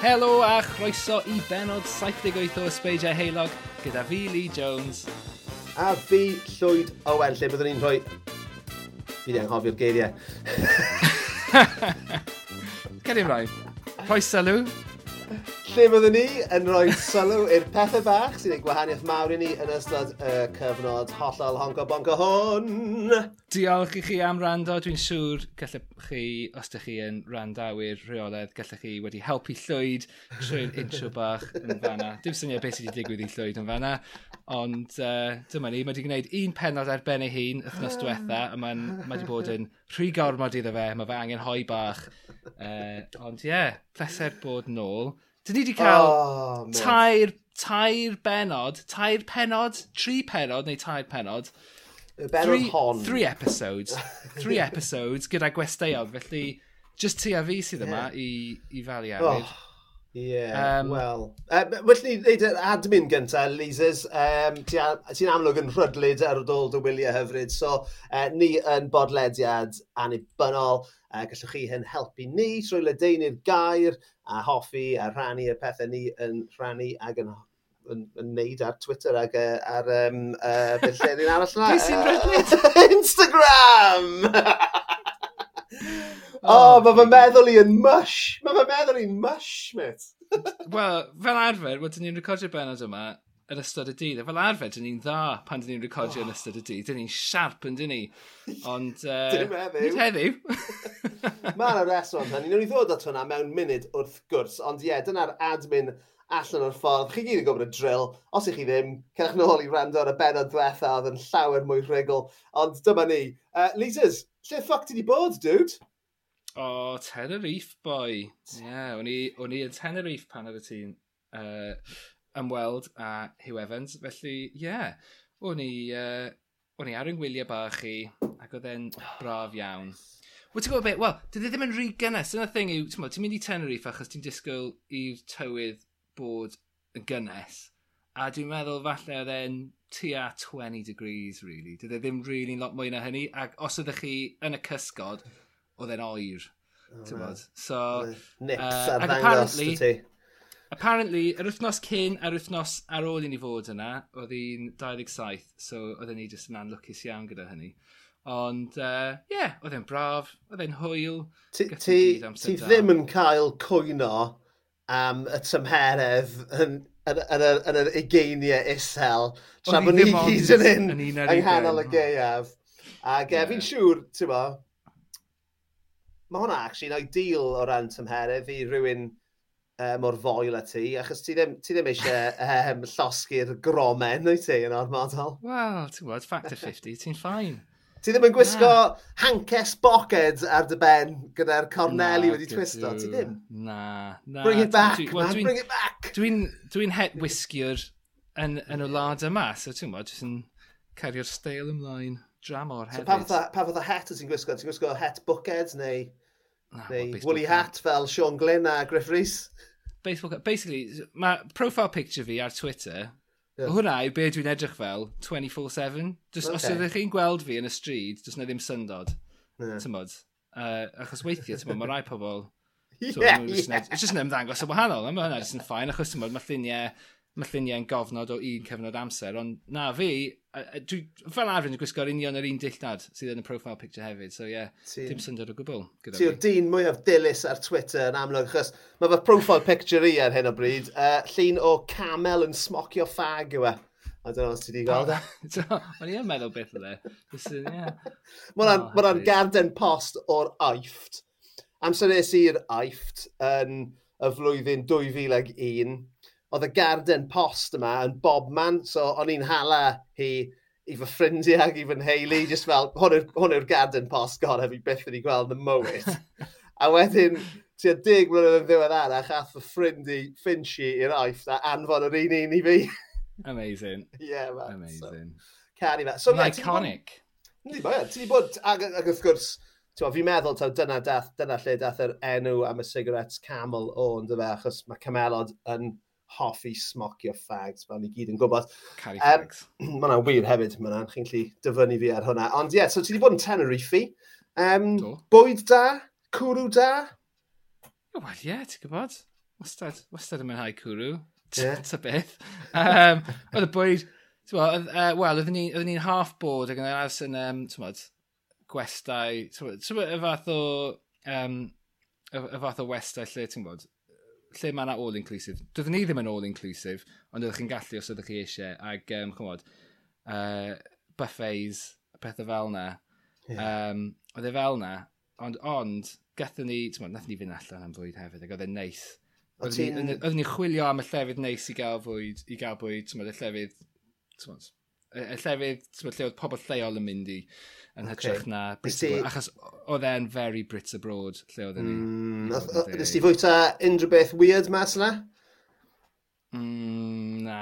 Helo a chroeso i benod 78 o Ysbeidiau Heilog gyda fi, Lee Jones a fi Llwyd Owen, lle byddwn ni'n rhoi... Fi di anghofio'r geiriau. Cedi ymlaen. sylw. Lle byddwn ni yn rhoi sylw i'r pethau bach sy'n ei gwahaniaeth mawr i ni yn ystod y cyfnod hollol honco bonco hwn. Diolch i chi am rando. Dwi'n siŵr gallech chi, os ydych chi yn randawyr rheoledd, gallech chi wedi helpu llwyd trwy'r intro bach yn fanna. Dim syniad beth sydd wedi digwydd i llwyd yn fanna. Ond uh, dyma ni, mae wedi gwneud un penod ar ben ei hun wythnos ah. diwetha, a mae wedi bod yn rhy gormod iddo fe, mae fe angen hoi bach. Uh, ond ie, yeah, pleser bod nôl. Dyn ni wedi cael oh, man. tair, tair benod, tair penod, tri penod neu tair penod. Y benod three, hon. Three episodes. three episodes gyda gwesteion. Felly, just ti a fi sydd yma yeah. i, i falu arwydd. Oh. Ie, yeah, um, wel. Uh, well ni wneud yr admin gyntaf, Lises. Um, Ti'n amlwg yn rhydlyd ar ôl dy wyliau hyfryd, so uh, ni yn bodlediad anibynnol. Uh, gallwch chi hyn helpu ni trwy ledeinu'r gair a hoffi a rhannu y pethau ni yn rhannu ac yn yn, yn neud ar Twitter ac ar um, uh, beth lle arall yna? Instagram! Oh, oh mae fy meddwl i yn mush. Mae fy meddwl i'n mush, mate. Wel, fel arfer, wedyn ni'n recordio benod yma yn ystod y dydd. A fel arfer, dyn ni'n dda pan dyn ni'n recordio yn oh. ystod y dydd. Dyn ni'n siarp yn dyn ni. Ond... Uh, Dim heddiw. Nid heddiw. Mae yna reswm, hynny. Nw'n i ddod at hwnna mewn munud wrth gwrs. Ond ie, dyna'r admin allan o'r ffordd. Chi gyd yn gwybod y drill. Os ych chi ddim, cerwch nôl i rando ar y benod ddiwethaf oedd yn llawer mwy rhugl. Ond dyma ni. Uh, Leaders, lle ffoc ti di bod, dude? O, Tenerife boi. Ie, yeah, o'n i yn Tenerife pan oedd y ti'n uh, ymweld a Hugh Evans. Felly, ie, yeah, o'n i, uh, o'n i ar yng ngwyliau bach i ac oedd e'n braf iawn. Wel, ti'n gwybod beth? Wel, dyd ddim yn rhy gynnes. Dyna thing yw, ti'n mynd i Tenerife achos ti'n disgwyl i'r tywydd bod yn gynnes. A dwi'n meddwl falle oedd e'n tua 20 degrees, really. Dydde ddim really lot mwy na hynny. Ac os ydych chi yn y cysgod, oedd e'n oer. Oh, no. So, Nips uh, ar ddangos ti. Apparently, yr wythnos cyn a'r wythnos ar ôl i ni fod yna, oedd hi'n 27, so oedden ni jyst yn anlwcus iawn gyda hynny. Ond, ie, uh, yeah, oedd e'n braf, oedd e'n hwyl. Ti, ti, ti ddim yn cael cwyno am y tymheredd yn, yn, yn, yn, yn yr ugeiniau isel, tra bod ni gyd yn un yng nghanol y geiaf. Ac yeah. fi'n siŵr, ti'n bo, mae hwnna actually'n ideal o ran tymheredd i rhywun uh, mor foel a ti, achos ti ddim, ti ddim eisiau um, llosgu'r gromen, o'i ti, yn ormodol. Wel, ti'n gwybod, factor 50, ti'n ffain. Ti ddim yn gwisgo na. hankes boced ar dy ben gyda'r corneli wedi twisto, ti ddim? Na, na. Bring it back, dwi, well, man, dwi, bring it back! Dwi'n dwi het wisgiwr yn, yn y wlad yma, so ti'n gwybod, jyst yn cario'r steil ymlaen dramor hefyd. So pa fath o het ti'n gwisgo? Ti'n gwisgo het bucked neu... Ah, Neu well, woolly hat fel Sean Glynn a Griff Rhys. Baseball cap. Basically, mae profile picture fi ar Twitter, yeah. hwnna yw be dwi'n edrych fel 24-7. Okay. Os ydych chi'n gweld fi yn y stryd, does na ddim syndod. Yeah. Tymod. Uh, achos weithiau, tymod, mae rai pobl... So, yeah, yeah. Just yn ymddangos yn wahanol. Mae hwnna jyst yn ffain, achos tymod, mae lluniau mae lluniau'n gofnod o un cyfnod amser, ond na fi, dwi, fel arfer yn gwisgo'r union yr un dillad sydd yn y profile picture hefyd, so ie, yeah, Tyn. dim syndod o gwbl. Ti Ti'r dyn mwyaf dilys ar Twitter yn amlwg, achos mae fy profile picture i ar hyn o bryd, uh, llun o camel yn smocio ffag yw e. I don't know os ti di gweld e. O'n i yn meddwl beth e. o dde. Mae'n garden post o'r aifft. Amser nes i'r aifft yn y flwyddyn 2001, oedd y garden post yma yn bobman, so o'n i'n hala hi i fy ffrindiau ac i fy nheulu, just fel, hwn yw'r garden post gorau fi byth wedi gweld yn mywyd. a wedyn, tua dig mlynedd yn ddiwedd arach, ath fy ffrindi Finchi i'r oeth a anfon yr un un i fi. Amazing. yeah, man. Amazing. So, caru fe. So, yeah, iconic. Ni, mae, e, ti wedi bod, ag, ag wrth gwrs, fi'n meddwl taw dyna, dath, dyna lle dath yr enw am y cigarettes camel o, ynddo fe, achos mae camelod yn hoffi smocio fags, fel ni gyd yn gwybod. Cari fags. Um, mae yna wir hefyd, mae yna, chi'n gallu dyfynu fi ar hwnna. Ond ie, yeah, so ti wedi bod yn Tenerife. Um, Do. bwyd da, cwrw da. Wel ie, yeah, ti'n gwybod. Wastad, wastad yn mynhau cwrw. Yeah. Ta beth. Um, oedd y bwyd, Wel, oedden ni'n half bored ac yn aros yn, um, tymod, gwestai, tymod, y fath o, um, y y fath o westau lle, ti'n gwybod, lle mae yna all-inclusive. Doeddwn ni ddim yn all-inclusive, ond ydych chi'n gallu os ydych chi eisiau. Ac, um, chymod, uh, buffets, pethau fel yna. Yeah. Um, oedd e fel yna, ond, ond, gathon ni, ti'n nath ni fynd allan am fwyd hefyd, ac oedd e'n neis. Oedden ni'n chwilio am y llefydd neis i gael fwyd, i gael bwyd, ti'n y llefydd, ti'n y llefydd tywed, lle oedd pobl lleol yn mynd i yn okay. hytrach na Brit Abroad. Achos oedd e'n very Brits Abroad lle oedd e'n mm, Nes ti fwyta unrhyw beth weird mas yna? Mm, na,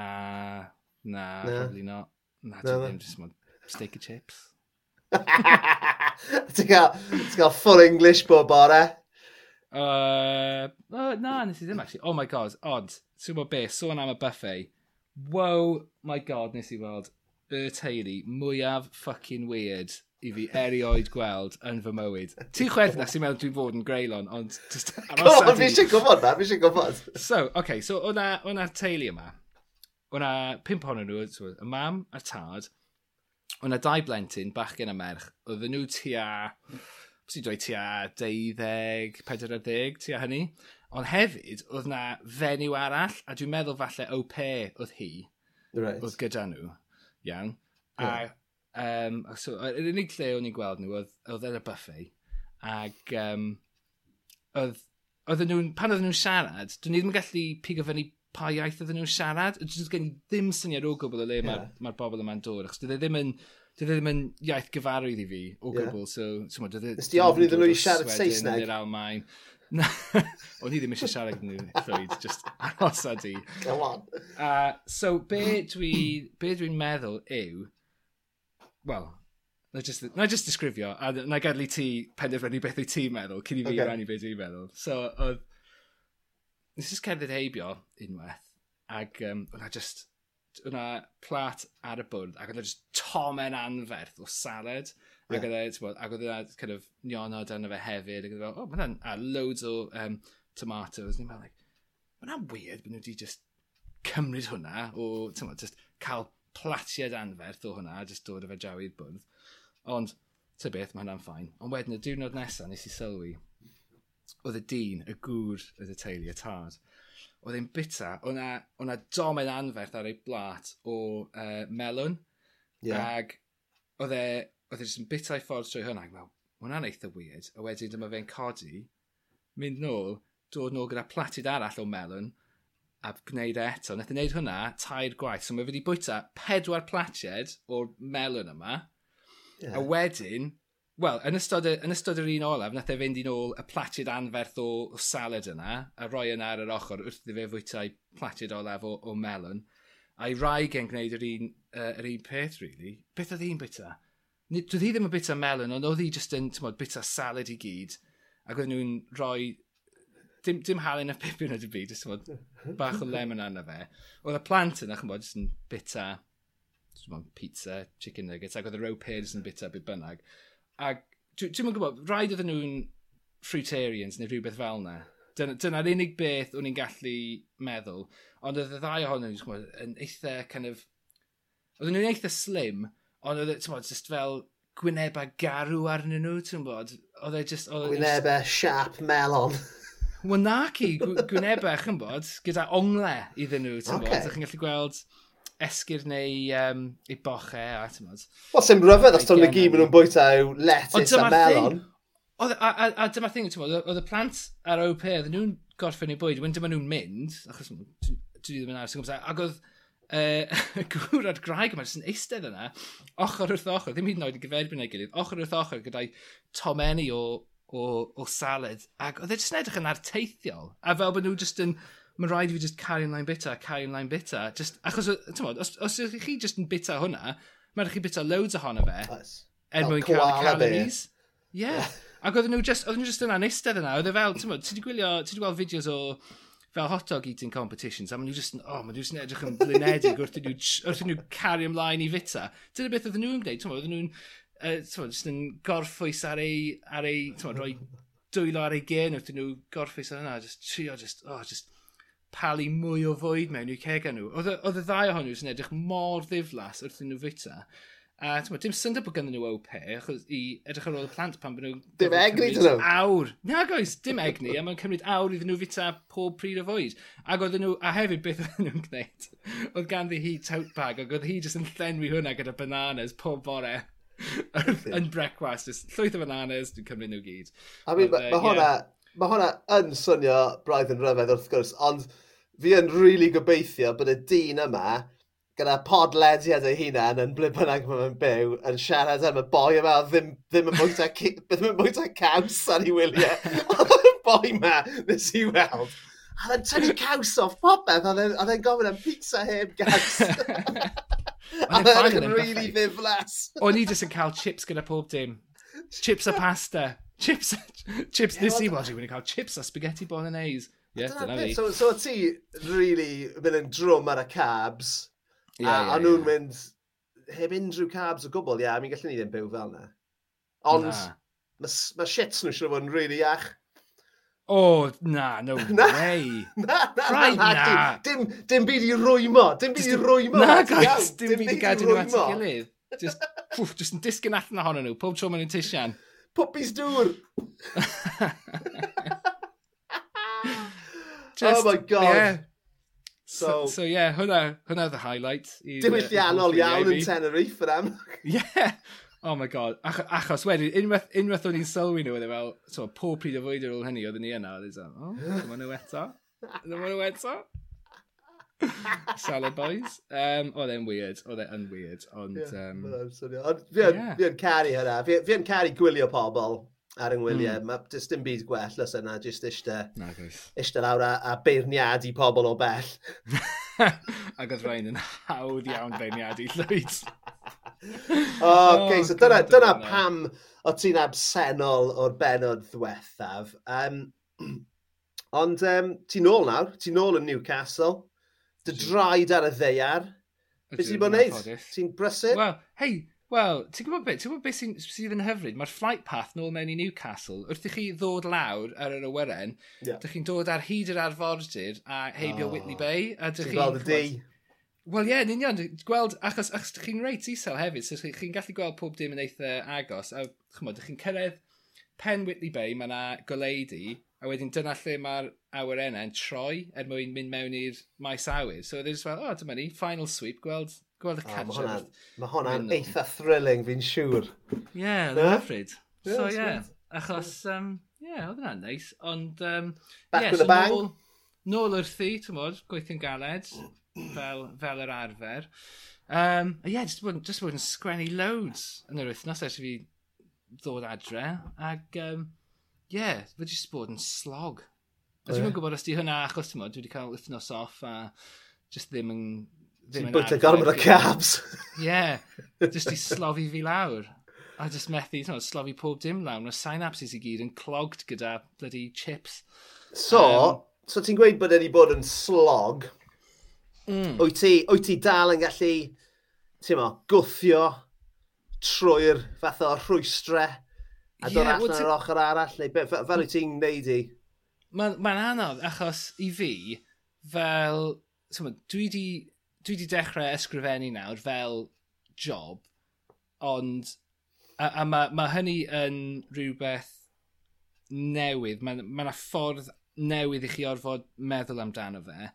na, na, probably not. Na, na, na. Just mod steak and chips. Ti'n cael, cael full English bob bore? Uh, oh, na, nes i ddim actually. Oh my god, odd. Ti'n gwybod be, sôn am y buffet. Wow, my god, nes i weld y teulu mwyaf fucking weird i fi erioed gweld yn fy mywyd. Ti'n chwerth na sy'n meddwl dwi'n fod yn greulon, ond... Go on, fi eisiau gwybod na, fi eisiau gwybod. So, oce, okay, so o'na'r teulu yma. O'na pimp honno nhw, so, y mam a tad. O'na dau blentyn, bachgen a merch. Oedden nhw tua... Bys i dweud tua 12, 40, tua hynny. Ond hefyd, oedd na fenyw arall, a dwi'n meddwl falle au pair oedd hi. Right. Oedd gyda nhw iawn. Yeah. A, um, so, yr unig lle o'n i'n gweld nhw oedd, oedd yn y buffet. Ac um, oedd, oedd nhw, pan oedden nhw'n siarad, dwi'n ni ddim yn gallu pigo fyny pa iaith oedden nhw'n siarad. Dwi'n gen i ddim syniad o gwbl o le yeah. mae'r ma, ma bobl yma'n dod. Achos dwi e ddim yn, dwi e ddim yn iaith gyfarwydd i fi o gwbl. Yeah. So, so, dwi, e Nes di ofyn iddyn nhw i siarad Saesneg? Almain. Na, o'n i ddim eisiau siarad yn nhw llwyd, just aros a di. Go on. Uh, so, be dwi'n be dwi meddwl yw, well, na just, na just disgrifio, a na gadlu ti penderfynu beth wyt ti'n meddwl, cyn i fi okay. rannu beth dwi'n meddwl. So, oedd, nes ys cerdded heibio unwaith, ac um, o'na just, o'na plat ar y bwrdd, ac o'na just tomen anferth o salad, Ac yeah. oedd e, ac oedd e kind of nionod arno fe hefyd, ac oedd e, oh, mae'n a loads o um, tomatoes. Ni'n meddwl, like, mae'n weird bod nhw wedi just cymryd hwnna o, ti'n just cael platiad anferth o hwnna, just dod o fe jawi i'r bwrdd. Ond, ty beth, mae hwnna'n ffain. Ond wedyn, y diwrnod nesaf nes i sylwi, oedd y dyn, y gŵr, oedd y teulu, y tad, oedd e'n bita, o'na domen anferth ar ei blat o uh, melon, yeah. ag oedd e oedd e jyst yn bitau ffordd trwy hwnna. ac Wel, hwnna'n eitha weird. A wedyn dyma fe'n codi, mynd nôl, dod nôl gyda platid arall o melon, a gwneud e eto. Nath i wneud hwnna tair gwaith. So mae wedi bwyta pedwar platiad o'r melon yma. Yeah. A wedyn, wel, yn ystod, yn ystod yr un olaf, nath e fynd i nôl y platiad anferth o, o salad yna, a roi yna ar yr ochr wrth i fe fwytau platiad olaf o, o melon. A'i rai gen gwneud yr un, uh, yr un peth, really. Beth oedd e un bwyta? doedd hi ddim yn bita melon, ond oedd hi just yn tymod, bita salad i gyd. Ac oedd nhw'n rhoi... Dim, dim halen a pipin ydy byd, just, tymod, bach o lemon arno fe. Oedd y plant yna, chymod, just yn bita tymod, pizza, chicken nuggets, ac oedd y row pears yn bita byd bynnag. Ac dwi'n gwybod, rhaid oedden nhw'n fruitarians neu rhywbeth fel yna dyna'r dyna unig beth o'n i'n gallu meddwl. Ond oedd y ddau ohonyn nhw yn eitha kind of... Oedden nhw'n eitha slim, Ond oedd e, ti'n bod, just fel gwynebau garw arnyn nhw, ti'n bod? Oedd e just... E gwynebau just... siap melon. Wel na ci, gwynebau, chi'n bod, gyda ongle iddyn nhw, ti'n okay. bod? Ydych chi'n gallu gweld esgyr neu um, ei boche a ti'n bod. Wel, sy'n rhyfedd os to'n y gym yn nhw'n bwyta yw lettuce a melon. Oedd, a, a, a dyma'r thing, ti'n bod, oedd y plant ar OP, oedden nhw'n gorffen eu bwyd, wedyn dyma nhw'n mynd, achos dwi ddim yn aros yn gwybod, ac oedd uh, a'r graig yma, jyst yn eistedd yna, ochr wrth ochr, ddim hyd yn oed yn gyferbyn ei gilydd, ochr wrth ochr gyda'i tomenni o, o, o salad, ac oedd e jyst yn edrych yn arteithiol, a fel bod nhw jyst yn, mae'n rhaid i fi jyst cario ymlaen bita, cario ymlaen bita, just, achos, ti'n tymod, os, os ydych chi jyst yn bita hwnna, mae'n rhaid chi bita loads ohono fe, nice. er mwyn cael y calories. Ie. Yeah. Ac oedden nhw just, oedden nhw just yna yn eistedd yna, oedd e fel, ti'n ti wedi gwylio, ti wedi gweld fideos o fel hot dog eating competitions, a maen nhw just, oh, maen nhw just yn edrych yn blinedig wrth nhw, wrth nhw cario ymlaen i fita. Dyna beth oedden nhw'n gwneud, oedden nhw'n uh, just yn gorffwys ar ei, ar ei rhoi dwylo ar ei gen wrth nhw gorffwys ar yna, just trio, just, oh, just palu mwy o fwyd mewn i'w cega nhw. Oedd y ddau ohonyn nhw yn edrych mor ddiflas wrth nhw fita. A tyma, dim syndod bod ganddyn nhw OP, achos i edrych ar ôl y plant pan bod nhw... Dim egni dyn nhw! Awr! Na goes, dim egni, a mae'n cymryd awr iddyn nhw fita pob pryd o fwyd. Ac oedden nhw, a hefyd beth oedden nhw'n gwneud, oedd ganddi hi tote bag, ac oedd hi jyst yn llenwi hwnna gyda bananas pob bore. yn brecwast, jyst llwyth o bananas, dwi'n cymryd nhw gyd. I mean, mae ma hwnna, mae hwnna yn swnio braidd yn rhyfedd wrth gwrs, ond fi yn rili really gobeithio bod y dyn yma gyda podlediad ei hunan yn ble bynnag mae'n byw yn siarad am y boi yma ddim, ddim yn bwyta, ddim yn bwyta caws ar ei wyliau. Oedd y boi yma nes i weld. A oedd e'n tynnu caws off popeth, oedd e'n gofyn am pizza heb gaws. A oedd e'n really ddiflas. O'n i jyst yn cael chips gyda pob dim. Chips a pasta. Chips, chips nes i weld i wedi cael chips a spaghetti bolognese. Yeah, dyna fi. So, so ti really mynd yn drwm ar y cabs, Yeah, a, yeah, a nhw'n yeah. mynd heb unrhyw cabs o gwbl, ia, yeah, mi'n gallu ni ddim byw fel yna. Ond nah. mae ma shits nhw siarad fod yn really iach. O, oh, na, no na, way. na, na, right, na, na. na. Dim, dim, dim byd i rwymo, dim byd i rwymo. Na, gais, dim, dim byd i gadw nhw at ei gilydd. Just, pwff, just yn disgyn allan ohonyn nhw, pob tro maen nhw'n tisian. Puppies dŵr. just, oh my god. Yeah, So, so, so yeah, hwnna, hwnna oedd y highlight. I, Diwylliannol uh, iawn yn Tenerife yn amlwg. Yeah. Oh my god. Ach, achos wedyn, unwaith, unwaith o'n i'n sylwi nhw, oedd e fel, so, pob pryd o fwyd ar ôl hynny, oedden ni yna, oedd e'n oh, dyma nhw eto. Dyma nhw eto. Salad boys. Um, oedd e'n weird, oedd e'n weird, ond... Yeah, um, Ond fi'n yeah. caru hynna, fi yn caru gwylio pobl ar yng ngwyliau. Mm. Mae jyst dim byd gwell os yna, e? jyst eistedd eiste lawr a, a beirniadu pobl o bell. Ac oedd rhain yn hawdd iawn beirniadu llwyd. o, oh, okay, so dyna, dyna pam o ti'n absennol o'r benod ddiwethaf. Um, ond um, ti'n nôl nawr, ti'n nôl yn Newcastle. Dy draed ar y ddeiar. Beth ti'n bod yn neud? Ti'n brysur? Wel, hei, Wel, ti'n gwybod beth, ti'n gwybod beth sydd sy yn hyfryd? Mae'r flight path nôl mewn i Newcastle, wrth i chi ddod lawr ar yr awyren, yeah. dych chi'n dod ar hyd yr arfordir a heibio oh. Whitley Bay. A dych Ti'n gweld y di? Wel ie, yn union, gweld, achos, achos dych chi'n reit isel hefyd, so chi'n gallu gweld pob dim yn eitha agos, a chymod, dych chi'n cyrraedd pen Whitley Bay, mae yna goleidi, a wedyn dyna lle mae'r awyrennau yn troi er mwyn mynd mewn i'r maes awyr. So they're just fel, oh, dyma ni, final sweep, gweld Gweld y catch. Oh, mae hwnna'n hwnna eitha thrilling fi'n siŵr. Ie, yeah, lefryd. Yeah, so ie, yeah, achos, ie, um, yeah, oedd hwnna'n neis. Ond, um, Back yeah, with so a bang. Nôl, nôl wrthi, ti'n modd, gweithio'n galed, fel, fel yr arfer. Um, ie, yeah, just bod, just bod yn sgwennu loads yn yr wythnos eisiau fi ddod adre. Ac, um, ie, yeah, fe jyst bod yn slog. A oh, dwi'n yeah. gwybod os di hwnna achos, ti'n modd, dwi wedi cael wythnos off a just ddim yn Ddim yn bwyta gormod o cabs. Ie, jyst i slofi fi lawr. A jyst methu, you know, slofi pob dim lawr. Mae'r synapses i gyd yn clogged gyda bloody chips. So, um, so ti'n gweud bod wedi bod yn slog. Mm. Wyt, ti, wyt ti dal yn gallu, ti'n mo, gwthio trwy'r fath o rhwystre a dod yeah, allan well, ar ochr arall? Neu, fel, fel wyt ti'n neud i? Mae'n ma, ma anodd, achos i fi, fel, dwi di dwi wedi dechrau ysgrifennu nawr fel job, ond a, a mae ma hynny yn rhywbeth newydd. Mae yna ma ffordd newydd i chi orfod meddwl amdano fe.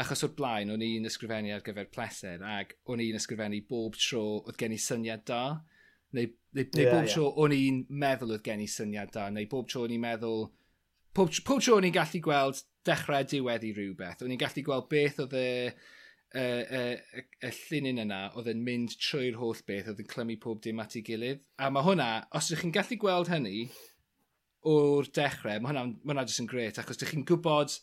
Achos o'r blaen, o'n i'n ysgrifennu ar gyfer pleser, ac o'n i'n ysgrifennu bob tro oedd gen i syniad da. Neu, neu, neu yeah, bob yeah. tro o'n i'n meddwl oedd gen i syniad da, neu bob tro o'n i'n meddwl... Pob, pob tro o'n i'n gallu gweld dechrau diwedd i rhywbeth. O'n i'n gallu gweld beth oedd y... Uh, y, y, y, y llunin yna oedd yn mynd trwy'r holl beth, oedd yn clymu pob dim at ei gilydd. A mae hwnna, os ydych chi'n gallu gweld hynny o'r dechrau, mae hwnna, ma hwnna jyst yn gret, achos ydych chi'n gwybod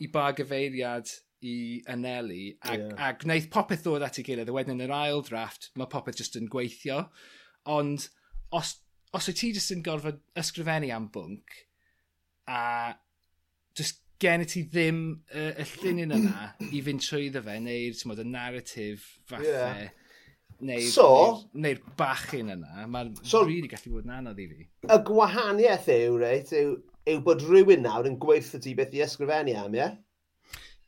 i ba gyfeiriad i anelu, a, yeah. a gwneud popeth ddod at ei gilydd, a wedyn yn yr ail drafft, mae popeth jyst yn gweithio. Ond os, os wyt ti jyst yn gorfod ysgrifennu am bwnc, gen i ti ddim uh, y llunyn yna i fynd trwyddo fe, neu'r y narratif fathau. Yeah neu'r so, neu, neu bachyn yna, mae'n so, rili really gallu bod yn anodd i fi. Y gwahaniaeth yw, reit, yw, yw bod rhywun nawr yn gweithio ti beth i ysgrifennu am, ie?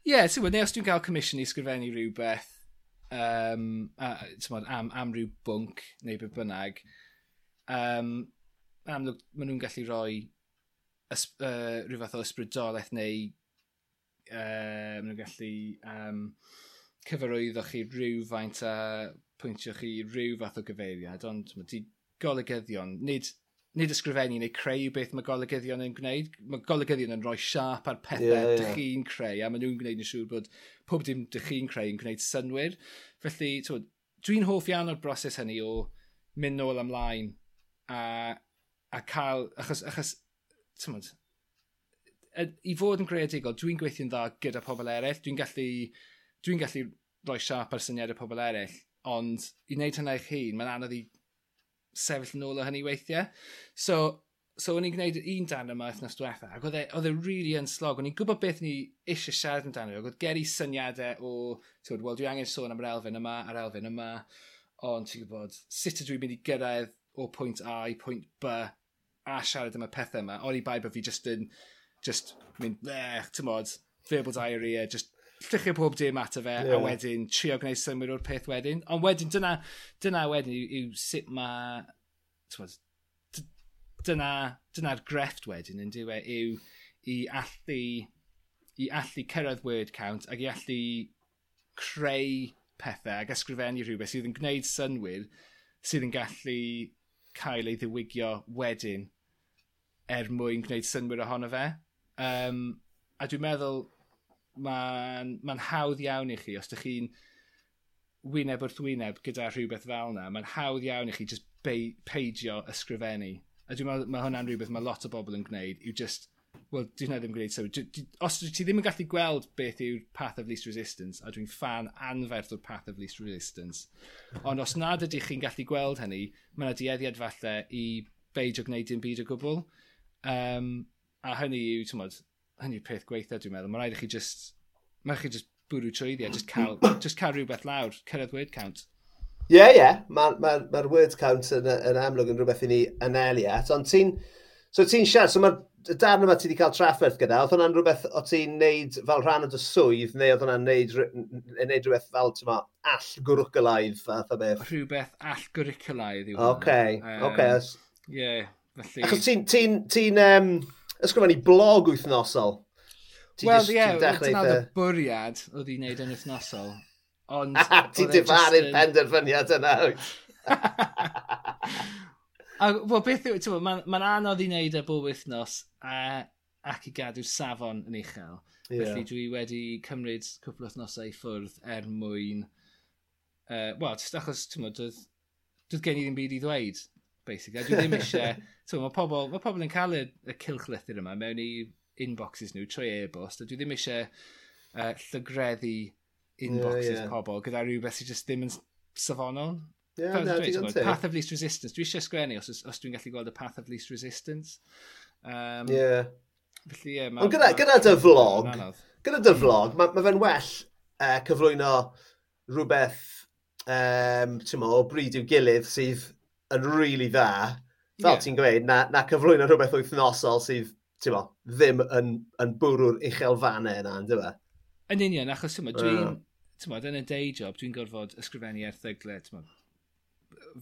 Ie, yeah, ti'n neu os dwi'n cael commission i ysgrifennu rhywbeth um, a, bod, am, am rhyw bwnc neu beth bynnag, um, amlwg maen nhw'n gallu rhoi uh, rhyw fath o ysbrydolaeth neu uh, maen nhw'n gallu um, cyfarwyddo chi rhywfaint a pwyntio chi rhyw fath o gyfeiriad, ond mae di golygyddion, nid, nid ysgrifennu neu creu beth mae golygyddion yn gwneud, mae golygyddion yn rhoi siap ar pethau yeah, yeah. chi'n creu, a maen nhw'n gwneud yn siŵr bod pob dim dych chi'n creu yn gwneud synwyr. Felly, dwi'n hoff iawn o'r broses hynny o mynd nôl ymlaen a, a cael, achos, achos tymod, i fod yn greadigol, dwi'n gweithio'n dda gyda pobl eraill, dwi'n gallu, dwi gallu rhoi siarp ar syniadau pobl eraill, ond i wneud hynna i'ch hun, mae'n anodd i sefyll yn ôl o hynny weithiau. So, so o'n i'n gwneud un dan yma wythnos diwetha, ac oedd e, oedd e really yn slog. O'n i'n gwybod beth ni eisiau siarad amdano, ac oedd geri syniadau o, ti'n wel, dwi angen sôn am yr elfen yma a'r elfen yma, ond ti'n gwybod, sut ydw i'n mynd i gyrraedd o pwynt A i pwynt B? a siarad am y pethau yma. Ori bai bod fi just yn, just mynd, bleh, tymod, verbal diarrhea, just llychio pob dim ato fe, yeah. a wedyn trio gwneud symud o'r peth wedyn. Ond wedyn, dyna, dyna wedyn yw, yw sut mae, tywod, dyna, dyna'r grefft wedyn yn diwe yw i allu, i allu cyrraedd word count ac i allu creu pethau ac ysgrifennu rhywbeth sydd yn gwneud synwyr sydd yn gallu cael ei ddiwygio wedyn er mwyn gwneud synwyr ohono fe. Um, a dwi'n meddwl mae'n ma, hawdd iawn i chi os ydych chi'n wyneb wrth wyneb gyda rhywbeth fel yna. Mae'n hawdd iawn i chi just be, peidio ysgrifennu. A dwi'n meddwl mae hwnna'n rhywbeth mae lot o bobl yn gwneud yw just Wel, dwi'n hynny ddim yn gwneud sylw. So, os ti ddim yn gallu gweld beth yw'r path of least resistance, a dwi'n fan anferth o'r path of least resistance, ond os nad ydych chi'n gallu gweld hynny, mae yna dieddiad falle i beidio gwneud dim byd o gwbl. Um, a hynny yw, ti'n modd, hynny yw peth gweitha dwi'n meddwl. Mae rhaid i chi just, mae chi just bwrw trwyddi a just cael, just cael rhywbeth lawr, cyrraedd word count. Ie, yeah, ie. Yeah. Mae'r ma, ma word count yn, yn amlwg yn rhywbeth i ni anelu at, ond ti'n... So ti'n siarad, so mae'r darn yma ti wedi cael trafferth gyda, oedd hwnna'n rhywbeth o ti'n neud fel rhan o dy swydd, neu oedd hwnna'n neud, neud rhywbeth fel, ti'n ma, all gwrwcylaidd fath o beth? Rhywbeth all gwrwcylaidd yw hwnna. Oce, oce. Okay. Ie, felly... Achos ti'n ti, ti, um, ysgrifennu blog wythnosol? Wel, ie, yeah, dyna oedd y bwriad oedd i wneud yn wythnosol. Ond... Ti'n e difaru'r penderfyniad yna. A, well, beth yw, ti'n mae'n ma anodd i wneud e bob wythnos a, ac i gadw'r safon yn uchel. Yeah. Felly dwi wedi cymryd cwpl o wythnosau i ffwrdd er mwyn... Uh, Wel, just achos, ti'n mwyn, doedd, doedd gen i ddim byd i ddweud, basically. A dwi ddim eisiau... mae pobl, ma pobl yn cael y, y cilchlythyr yma mewn i inboxes nhw trwy e-bost, a dwi ddim eisiau uh, llygreddu inboxes yeah, yeah. pobl gyda rhywbeth sydd just ddim yn safonol. Yeah, no, dweud, path of least resistance. Dwi eisiau sgwennu os, os dwi'n gallu gweld y path of least resistance. Um, yeah. Felly, yeah, Ond gyda, gyda dy vlog, gyda dy mm. vlog, mae ma fe'n well uh, cyflwyno rhywbeth, um, ti'n o bryd i'w gilydd sydd yn rili really dda, fel yeah. ti'n gweud, na, na cyflwyno rhywbeth wythnosol sydd, ti'n mo, ddim yn, yn bwrw'r uchelfannau yna, e yn fe? Yn union, achos ti'n mo, dwi'n, ti'n yn y day job, dwi'n gorfod ysgrifennu erthyglau, ti'n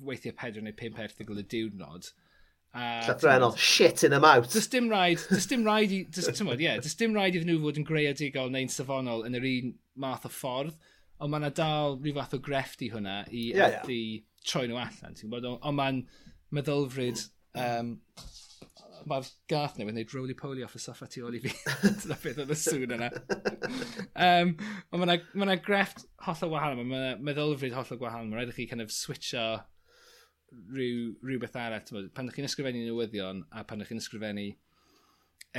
weithiau pedwar neu pump erthigol y diwrnod. Uh, Llythrenol, shit in them out. Does dim rhaid, does dim rhaid, i, does, tymod, yeah, does dim rhaid iddyn nhw fod yn greadigol neu'n safonol yn yr un math o ffordd, ond mae'n dal rhyw fath o grefft i hwnna i yeah, allu yeah. troi nhw allan. Bod, ond mae'n meddylfryd, um, mae'r gath neu wneud roly poly off y soffa tu ôl i fi. Dyna beth oedd y sŵn yna. um, ond mae'n ma grefft holl o wahanol, mae'n meddylfryd holl o wahanol. Mae'n rhaid i chi kind of switcho rhyw, rhywbeth arall, tymod, pan ydych chi'n ysgrifennu newyddion a pan ydych chi'n ysgrifennu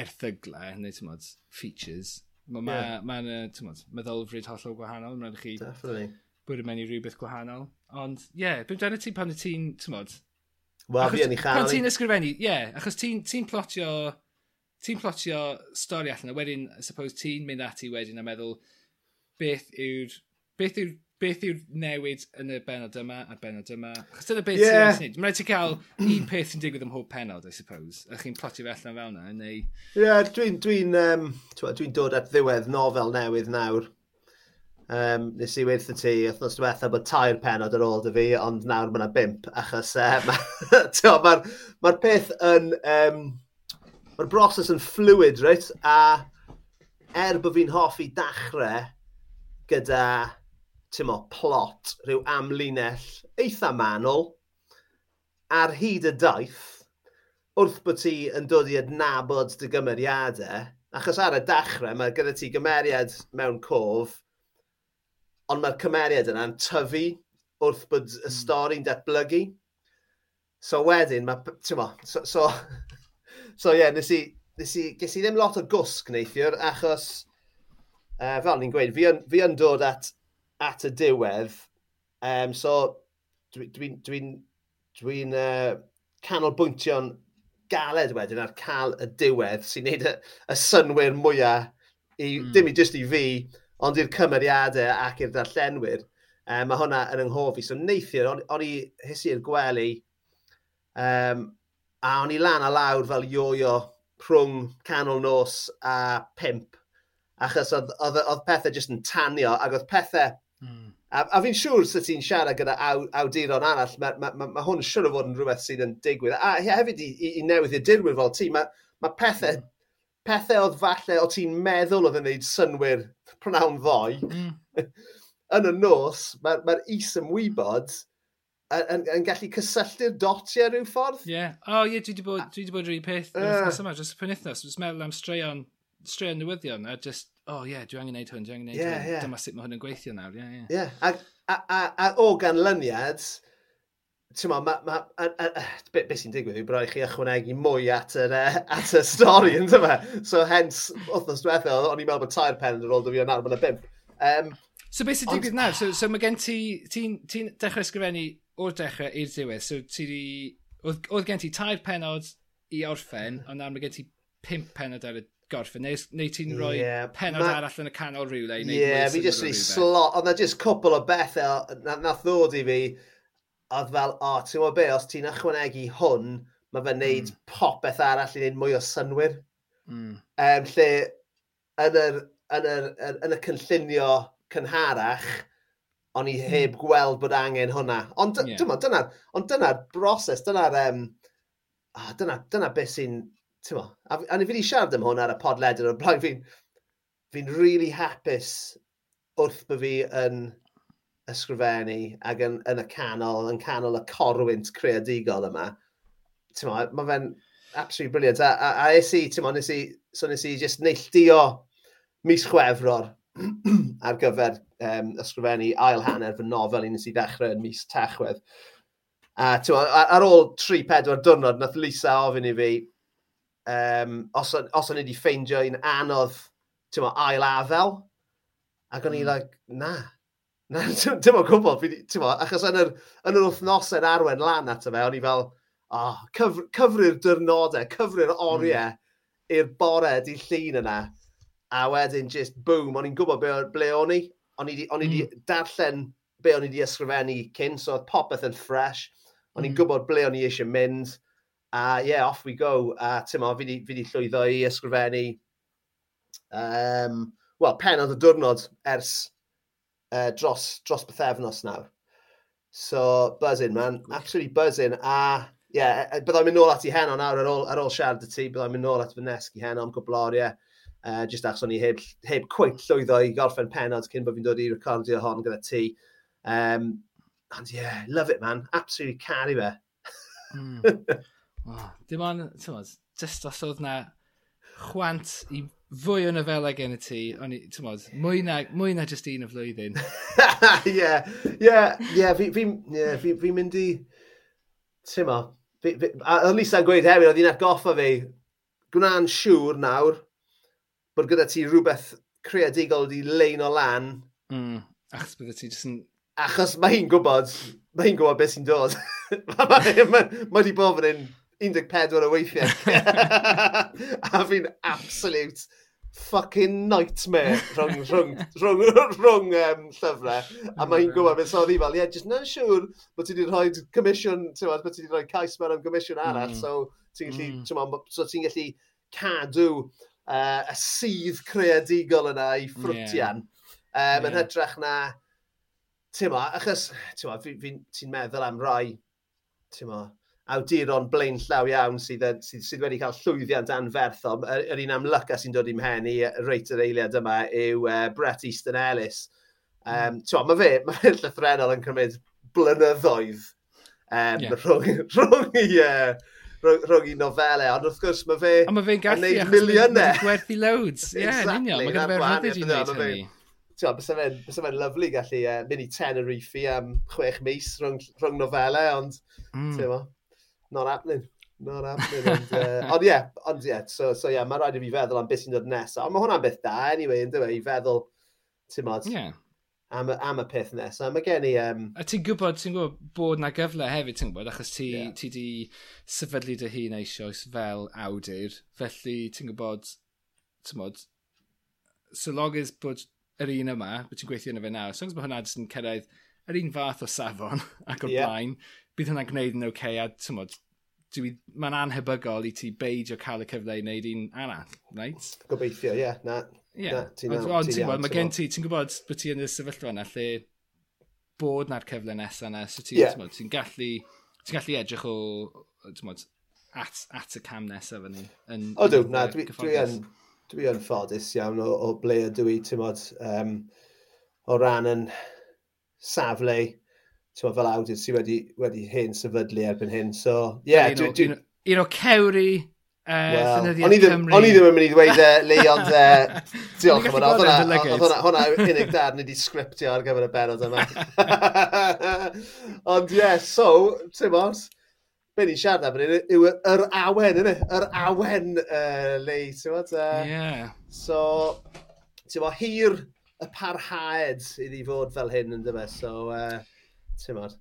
erthyglau, neu tymod, features, mae'n ma, yeah. ma, ma tymod, meddylfryd hollol gwahanol, mae'n rhaid chi Definitely. bwyd mewn i rhywbeth gwahanol. Ond, ie, yeah, bwyd dyna ti pan y ti'n, tymod, Wel, fi yn ei chanol. Pan ti'n ysgrifennu, ie, yeah, achos ti'n ti plotio, ti'n plotio stori allan, a wedyn, I suppose, ti'n mynd ati wedyn a meddwl, beth yw'r, beth yw'r beth yw'r newid yn y benod yma a'r benod yma. Chos dyna beth yeah. sy'n ei. Mae'n rhaid i cael un peth sy'n digwydd ym mhob penod, I suppose. A chi'n plotio fe allan fel yna, neu... Ie, yeah, dwi'n dwi um, dwi, dod at ddiwedd nofel newydd nawr. Um, nes i weithio ti, wrthnos diwetha bod tair penod ar ôl dy fi, ond nawr mae yna bimp, achos uh, mae'r ma, ma peth yn... Um, Mae'r broses yn fluid, reit? A er bod fi'n hoffi dachrau gyda mo, plot, rhyw amlinell eitha manol, ar hyd y daith wrth bod ti yn dod i adnabod dy gymeriadau, achos ar y dachrau mae gyda ti gymeriad mewn cof, ond mae'r cymeriad yna'n tyfu wrth bod y hmm. stori'n datblygu. So wedyn, mae, ti'n mo, so, so, so yeah, nes i, nes i, ges i ddim lot o gwsg neithiwr, achos, uh, fel ni'n gweud, fi yn, fi yn dod at at y diwedd. Um, so, dwi'n dwi, dwi, dwi, dwi uh, canolbwyntio'n galed wedyn ar cael y diwedd sy'n neud y, y synwyr mwyaf, i, mm. dim i jyst i fi, ond i'r cymeriadau ac i'r darllenwyr. Um, mae hwnna yn ynghof i. So neithiwr, o'n, on i hysu'r gwely, um, a o'n i lan a lawr fel ioio rhwng canol nos a pimp. Achos oedd, oedd, oedd pethau jyst yn tanio, ac oedd pethau A, a fi'n siŵr sut ti'n siarad gyda aw, awduron arall, mae ma, ma, ma hwn yn siŵr o fod yn rhywbeth sydd yn digwydd. A hefyd i, i, i newydd i'r dirwyr fel ti, mae ma pethau, mm. pethau oedd falle o ti'n meddwl oedd yn gwneud synwyr pronawn ddoi, mm. yn y nos, mae'r ma is ymwybod yn, yn, gallu cysylltu'r dotiau rhyw ffordd. Ie, yeah. o oh, ie, yeah, dwi wedi bod, dwi wedi bod rhywun peth uh. nes yma, jyst y penithnos, jyst meddwl am straeon, straeon newyddion, a jyst o oh, ie, yeah, dwi angen gwneud hwn, dwi angen gwneud yeah, hwn. Yeah. Dyma sut mae hwn yn gweithio nawr, ie, yeah, ie. Yeah. Yeah. A, a, a, a o ganlyniad, ti'n ma, ma, a, a, a, be, be sy'n digwydd yw bod chi ychwanegu mwy at y, e, at y stori, yn dyma. So hence, wrthnos diwethaf, o'n i'n meddwl bod tair pen yn ôl dy fi o'n armon y bimp. Um, so beth sy'n digwydd nawr? So, so mae gen ti, ti'n ti dechrau ysgrifennu o'r dechrau i'r diwedd. So ti di, oedd, oedd gen ti tair penod i orffen, mm. ond nawr mae gen ti pimp penod ar y gorffen, neu, neu ti'n rhoi yeah. penod Ma... arall yn y canol rhywle. Ie, yeah, fi jyst ni slot, ond na jyst cwpl o bethau na, na ddod i fi, oedd fel, o, oh, ti'n gwybod be, os ti'n ychwanegu hwn, mae fe'n neud mm. popeth arall i wneud mwy o synwyr. Mm. Um, lle, yn, yr, yn, yr, yn y cynllunio cynharach, o'n i hmm. heb gweld bod angen hwnna. Ond dyna'r yeah. dyna, dyna broses, dyna'r... Um, oh, dyna, dyna beth sy'n Tewa, a, a ni fi wedi siarad am hwn ar y podled o'r blaen, fi'n fi really hapus wrth bod fi yn ysgrifennu ac yn, yn y canol, yn canol y corwynt creadigol yma. Mae fe'n absolutely brilliant. A, a, a es i, ti'n nes i, so nes i just neilltio mis chwefror ar gyfer um, ysgrifennu ail hanner fy nofel i nes i ddechrau yn mis tachwedd. A, ma, ar, ar ôl 3-4 diwrnod, nath Lisa ofyn i fi, um, os, os o'n i wedi ffeindio un anodd tyma, ail afel, ac o'n i hmm. like, na, na, dim o'n gwybod, tyma, achos yn yr, yn yr wythnosau'n arwen lan ato fe, o'n i fel, oh, cyf, cyfru'r dyrnodau, cyfru'r oriau mm. i'r bore di llun yna, a wedyn just boom, o'n i'n gwybod ble, ble o'n i, o'n i wedi mm. darllen be o'n i wedi ysgrifennu cyn, so oedd popeth yn fresh, o'n i'n mm. gwybod ble o'n i eisiau mynd, A ie, yeah, off we go. A tymo, fi wedi llwyddo i ysgrifennu, um, wel, penod y diwrnod ers uh, dros, dros bythefnos nawr. So, buzzing, man. Absolutely buzzing. A, ie, yeah, byddai'n mynd nôl at i heno nawr ar ôl, ar ôl siarad y ti. Byddai'n mynd nôl at fy nesg i heno am gwbloriau. Uh, just achos o'n i heb, heb cweit llwyddo i gorffen penod cyn bod fi'n dod i recordio hon gyda ti. Um, and yeah, love it, man. Absolutely caru fe. mm. Oh, dim ond, ti'n modd, just os oedd na chwant i fwy o nofelau gen i ti, ond ti'n modd, mwy na, mwy na just un o flwyddyn. Ie, ie, ie, fi'n mynd i, ti'n mo, o'n Lisa'n gweud hefyd, oedd hi'n atgoffa fi, gwna'n siŵr nawr, bod gyda ti rhywbeth creadigol wedi lein o lan. Mm, achos bydde ti jyst yn... Achos mae hi'n gwybod, mae hi'n gwybod beth sy'n dod. mae wedi bod yn 14 o weithiau. a fi'n absolute fucking nightmare rhwng, rhwng, rhwng, rhwng um, llyfrau. A mae hi'n gwybod beth oedd hi fel, ie, yeah, just na'n siŵr bod ti wedi rhoi comisiwn, ti'n bod ti wedi rhoi cais mewn am comisiwn arall, mm. so ti'n gallu, mm. Mom, so ti'n gallu cadw uh, y sydd creadigol yna i ffrwtian. Yeah. Um, yeah. Yn hytrach na, ti'n ma, achos, ti'n ma, ti'n meddwl am rai, ti'n ma, awduron blaen llaw iawn sydd, sydd, sydd wedi cael llwyddiant anferthol. Yr, yr un amlyca sy'n dod i'm hen i reit yr eiliad yma yw uh, Brett Easton Ellis. Um, mm. mae fe, mae fe llythrenol yn cymryd blynyddoedd um, yeah. rhwng, rhwng, i, uh, rhwng, rhwng i nofelau. Ond wrth gwrs, mae fe... A mae fe'n gallu, achos milionau. gwerthu loads. Ie, yeah, exactly. union. Mae gen fe'r rhyddid i wneud hynny. Ti'n bys fe'n lyflu gallu uh, mynd i Tenerife am chwech mis rhwng, rhwng nofelau, ond... Mm not happening. Not happening. Ond uh, on, yeah, ond yeah, so, so yeah, mae rhaid i fi feddwl am beth sy'n dod nesaf. Ond mae hwnna'n beth da, anyway, yn dweud, i feddwl, ti'n modd, yeah. am, am y peth nesaf. Mae gen i... Um... A ti'n gwybod, ti'n gwybod bod na gyfle hefyd, ti'n gwybod, achos ti, yeah. ti di sefydlu dy hun eisoes fel awdur, felly ti'n gwybod, ti'n gwybod, so long as bod yr un yma, bod ti'n gweithio yna fe nawr, so long as bod hwnna jyst yn cyrraedd yr un fath o safon ac o'r yeah. blaen, bydd hwnna'n gwneud yn oce, okay, a tymod, mae'n anhebygol i ti beidio cael y cyfle i wneud un arall, right? Gobeithio, ie, yeah, na. Yeah. Ond ti'n gwybod, mae gen ti, ti'n gwybod bod ti yn y sefyllfa yna lle bod na'r cyfle nesaf yna, so ti'n yeah. ti gallu, ti gallu edrych o, mod, at, at y cam nesaf fyny. Yn, o dw, na, dwi, dwi, yn, dwi yn ffodus iawn o, o ble ydw i, ti'n um, o ran yn safle Tewa, fel awdur sydd wedi, wedi hyn sefydlu erbyn hyn. So, ie. Yeah, un, dwi... un o cewri Uh, well, o'n i ddim yn mynd i ddweud e, Lee, ond uh, diolch am hwnna. Oedd hwnna e unig dad ni wedi sgriptio ar gyfer y benod yma. ond ie, yeah, so, ti'n mors, be ni siarad am hynny, yw yr awen, yna, yr awen, uh, Lee, ti'n mors. Uh, yeah. So, ti'n mors, hir y parhaed iddi fod fel hyn, yn dyma, so... Uh, ti'n tymod.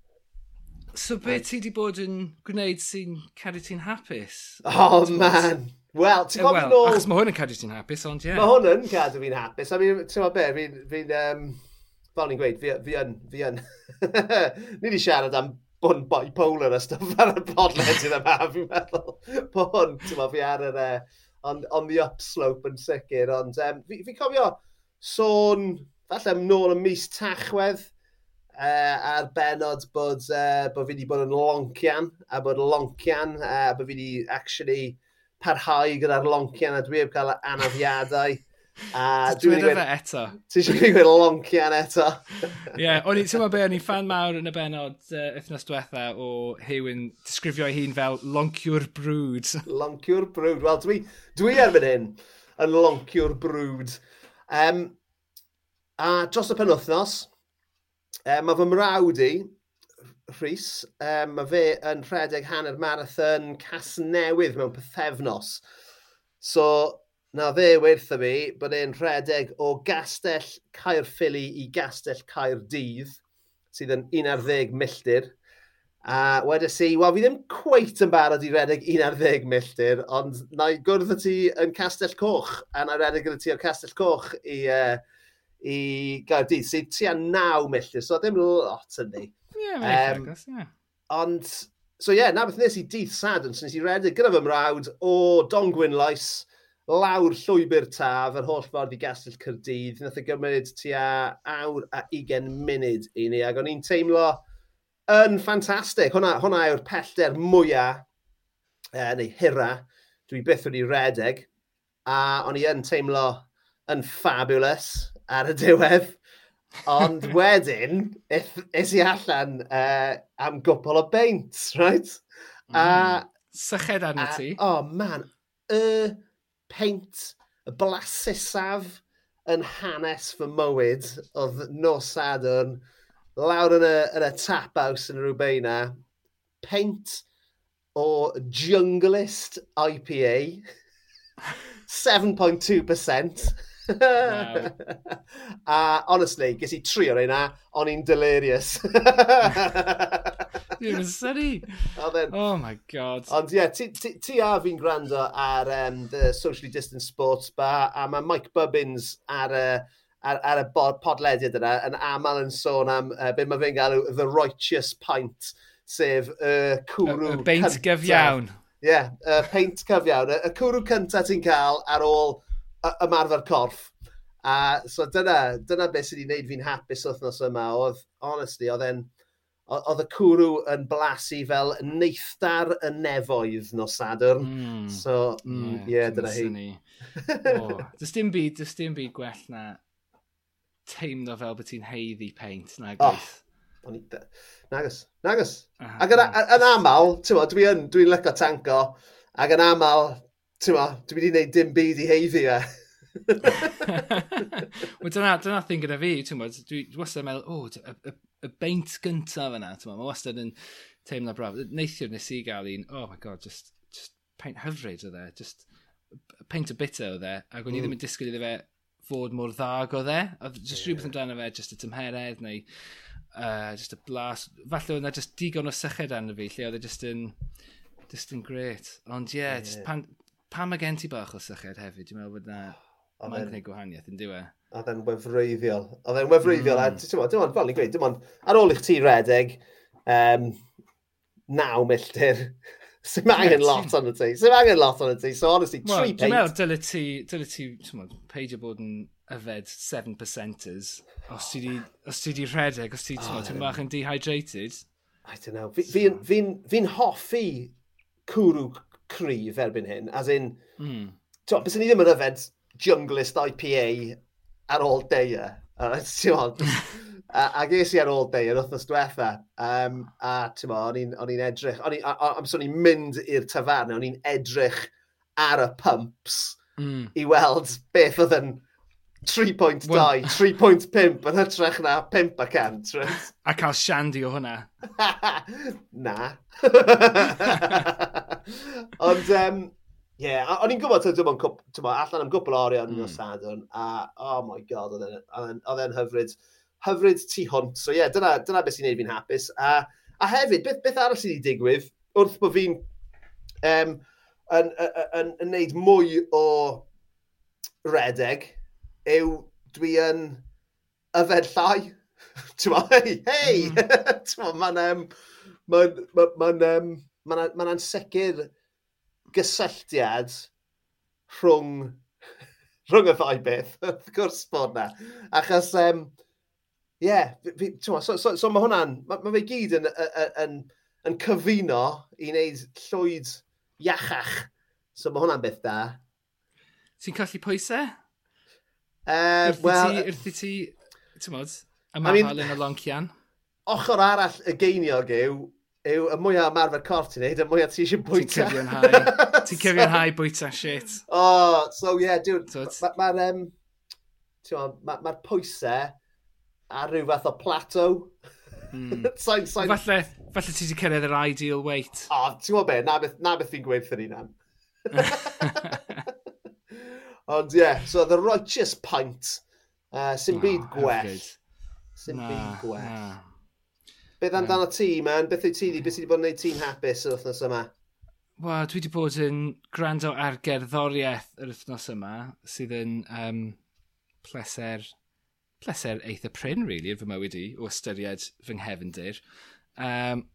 So be ti di bod yn gwneud sy'n cadw ti'n hapus? Oh man! Wel, ti'n eh, gofyn well, nôl... Achos mae hwn yn cadw ti'n hapus, ond ie. Yeah. Mae hwn yn cadw fi'n hapus. I mean, ti'n be, fi'n... Fi, um, fel ni'n gweud, fi, fi yn... Fi yn. ni wedi siarad am bwn boi polar a stuff ar y podled yn yma, fi'n meddwl. Po hwn, ti'n fi ar yr... Uh, on, on the upslope yn sicr, ond um, fi, fi cofio sôn, falle nôl y mis tachwedd, uh, a'r benod bod, uh, bod fi wedi bod yn loncian, a bod loncian, a uh, bod fi wedi actually parhau gyda'r loncian, a dwi heb cael anafiadau. A dwi'n dweud fe eto. Ti eisiau gweud loncian eto? Ie, yeah, o'n i'n teimlo be, o'n i'n fan mawr yn y benod uh, wythnos diwetha o Hewin disgrifio ei hun fel lonciwr brwd. lonciwr brwd. Wel, dwi, dwi erbyn hyn yn lonciwr brwd. Um, a dros y penwthnos, E, mae fy mrawd i, Rhys, e, mae fe yn rhedeg hanner marathon cas newydd mewn pethefnos. So, na fe wertha fi bod e'n rhedeg o gastell Caerffili i gastell Caerdydd, sydd yn 11 milltir. A wedi si, wel, fi ddim cweit yn barod i redeg 11 milltir, ond na i gwrdd y ti yn Castell Coch, a na redeg gyda ti o Castell Coch i uh, i Gaerdydd, sydd tua naw milltir, so ddim lot yn ni. Ie, yeah, um, yeah. Ond, so ie, yeah, na beth nes i dydd sadwn, so nes i redeg gyda fy mrawd o Don Gwynlais, lawr llwybr taf, yr holl ffordd i gastell Cyrdydd. Nath o gymryd tua awr a 20 munud i ni, ac o'n i'n teimlo yn ffantastig. Hwna, hwna yw'r pellter mwyaf, eh, neu hira, dwi byth wedi redeg, a o'n i yn teimlo yn fabulous ar y diwedd. Ond wedyn, is i allan uh, am gwpl o beint, right? Mm. A... Syched arna ti. O, oh, man. Y peint, y blasusaf yn hanes fy mywyd oedd nos Sadwrn, lawr yn y, yn y tap house yn Rwbeina, peint o Junglist IPA, 7.2%. Wow. a honestly, ges i tri o'r un o'n i'n delirious. Dwi'n syni. Oh my god. Ond ie, yeah, ti, ti, ti a fi'n gwrando ar um, the Socially Distant Sports Bar, a mae Mike Bubbins ar y uh, ar, ar y bod, podlediad yna yn aml yn sôn am uh, beth mae fe'n galw The Righteous Pint, sef y uh, cwrw... Y, y beint gyfiawn. Ie, yeah, y uh, peint cyfiawn. Y, y cwrw cyntaf ti'n cael ar ôl ymarfer corff. A so dyna, dyna beth sydd wedi gwneud fi'n hapus wythnos yma. Oedd, honestly, oedd e'n oedd y cwrw yn blasu fel neithdar y nefoedd nos Sadwrn. Hmm. Mm. So, mm, yeah, yeah dyna hi. oh, does dim byd, does dim byd gwell na teimlo fel bod ti'n heiddi peint, nag oh. oes? Oh, da... Nagos, nagos. Ah, ac yn, aml, ti'n dwi yn, dwi'n lyco tanko, ac yn aml, ti'n ma, dwi wedi gwneud dim byd i heiddi e. Wel dyna, dyna thing gyda fi, ti'n ma, dwi wastad yn meddwl, o, oh, y, y, y beint gyntaf yna, ti'n ma, mae wastad yn teimlo braf. Neithiwr nes i gael un, oh my god, just, just paint hyfryd o dde, just paint a bitter o dde, ac o'n i ddim mm. yn disgwyl iddo fe fod mor ddag o dde. a just yeah. rhywbeth amdano fe, just y tymheredd neu uh, just y blas. Falle oedd yna just digon o syched arno fi, lle oedd e just yn, just yn gret. Ond ie, yeah, yeah. pan, Pan mae gen ti bach o sychedd hefyd, dwi'n meddwl bod na... Mae'n gwneud gwahaniaeth yn diwe. Oedd e'n wefreiddiol. Oedd e'n wefreiddiol. Mm. A, hmm. dim ond, fel ni'n gweud, dim ond, ar ôl i'ch ti redeg, um, naw milltir, sy'n ma angen lot ond y ti. Sy'n angen lot ond y ti. So, honestly, well, tri peit. Dwi'n meddwl, dyle ti, dyle ti, ti'n meddwl, peidio bod yn yfed 7%ers. Os ti di, os ti di rhedeg, os ti oh, ti'n bach yn dehydrated. I don't know. Fi'n fi, fi, fi, fi hoffi cwrw cryf erbyn hyn. As in, mm. ti'n bys ni ddim yn yfed junglist IPA ar ôl deia. Uh, a ges i ar ôl day yr wythnos diwetha. Um, a ti'n mo, o'n i'n edrych, o'n i'n so mynd i'r tafarn, o'n i'n edrych ar y pumps mm. i weld beth oedd yn 3.2, 3.5 yn hytrach na 5 a cant. Right? a cael shandy o hwnna. na. Ond, um, yeah, o'n i'n gwybod, dim ond allan am gwbl oriau yn mm. Sadwn, a oh my god, oedd e'n hyfryd, hyfryd tu hwnt. So yeah, dyna, dyna beth sy'n neud fi'n hapus. A, a hefyd, beth, beth arall sydd wedi digwydd, wrth bod fi'n um, yn, yn, yn, yn, yn neud mwy o redeg, yw dwi yn yfed llai. hei, hei! Hmm. Mae'n um, ma ma ma um, ma ma ma gysylltiad rhwng, rhwng y ddau beth, wrth gwrs bod na. Achos, um, ie, yeah, fi, so, so, so mae hwnna'n, mae ma fe gyd yn, yn, yn, yn cyfuno i wneud llwyd iachach. So mae hwnna'n beth da. Ti'n colli pwysau? Uh, well, wrth i ti, ti'n modd, y I mean, yn y loncian? Ochr arall y geiniog yw, yw y mwyaf ymarfer corff ti'n neud, y mwyaf ti eisiau bwyta. Ti'n cyfio'n Ti'n cyfio'n hau bwyta, shit. Oh, so yeah, dude, mae'r ma, ma, um, ma, ma pwysau a rhyw fath o plateau. Mm. sain, sain... Falle, falle ti wedi cyrraedd yr ideal weight. O, oh, ti'n gwybod be, na beth, na beth fi'n gweithio'n unan. Ond ie, yeah, so The Righteous Pint. Uh, Sim byd oh, gwell. Sy'n nah, byd gwell. Nah. Beth amdano ti, man? Beth yw ti di? Beth sydd wedi bod yn gwneud ti'n hapus yr wythnos yma? Wel, dwi wedi bod yn gwrando ar gerddoriaeth yr wythnos yma, sydd yn um, pleser, pleser eitha pryn, really, fy mywyd i, o ystyried fy nghefndir. Um,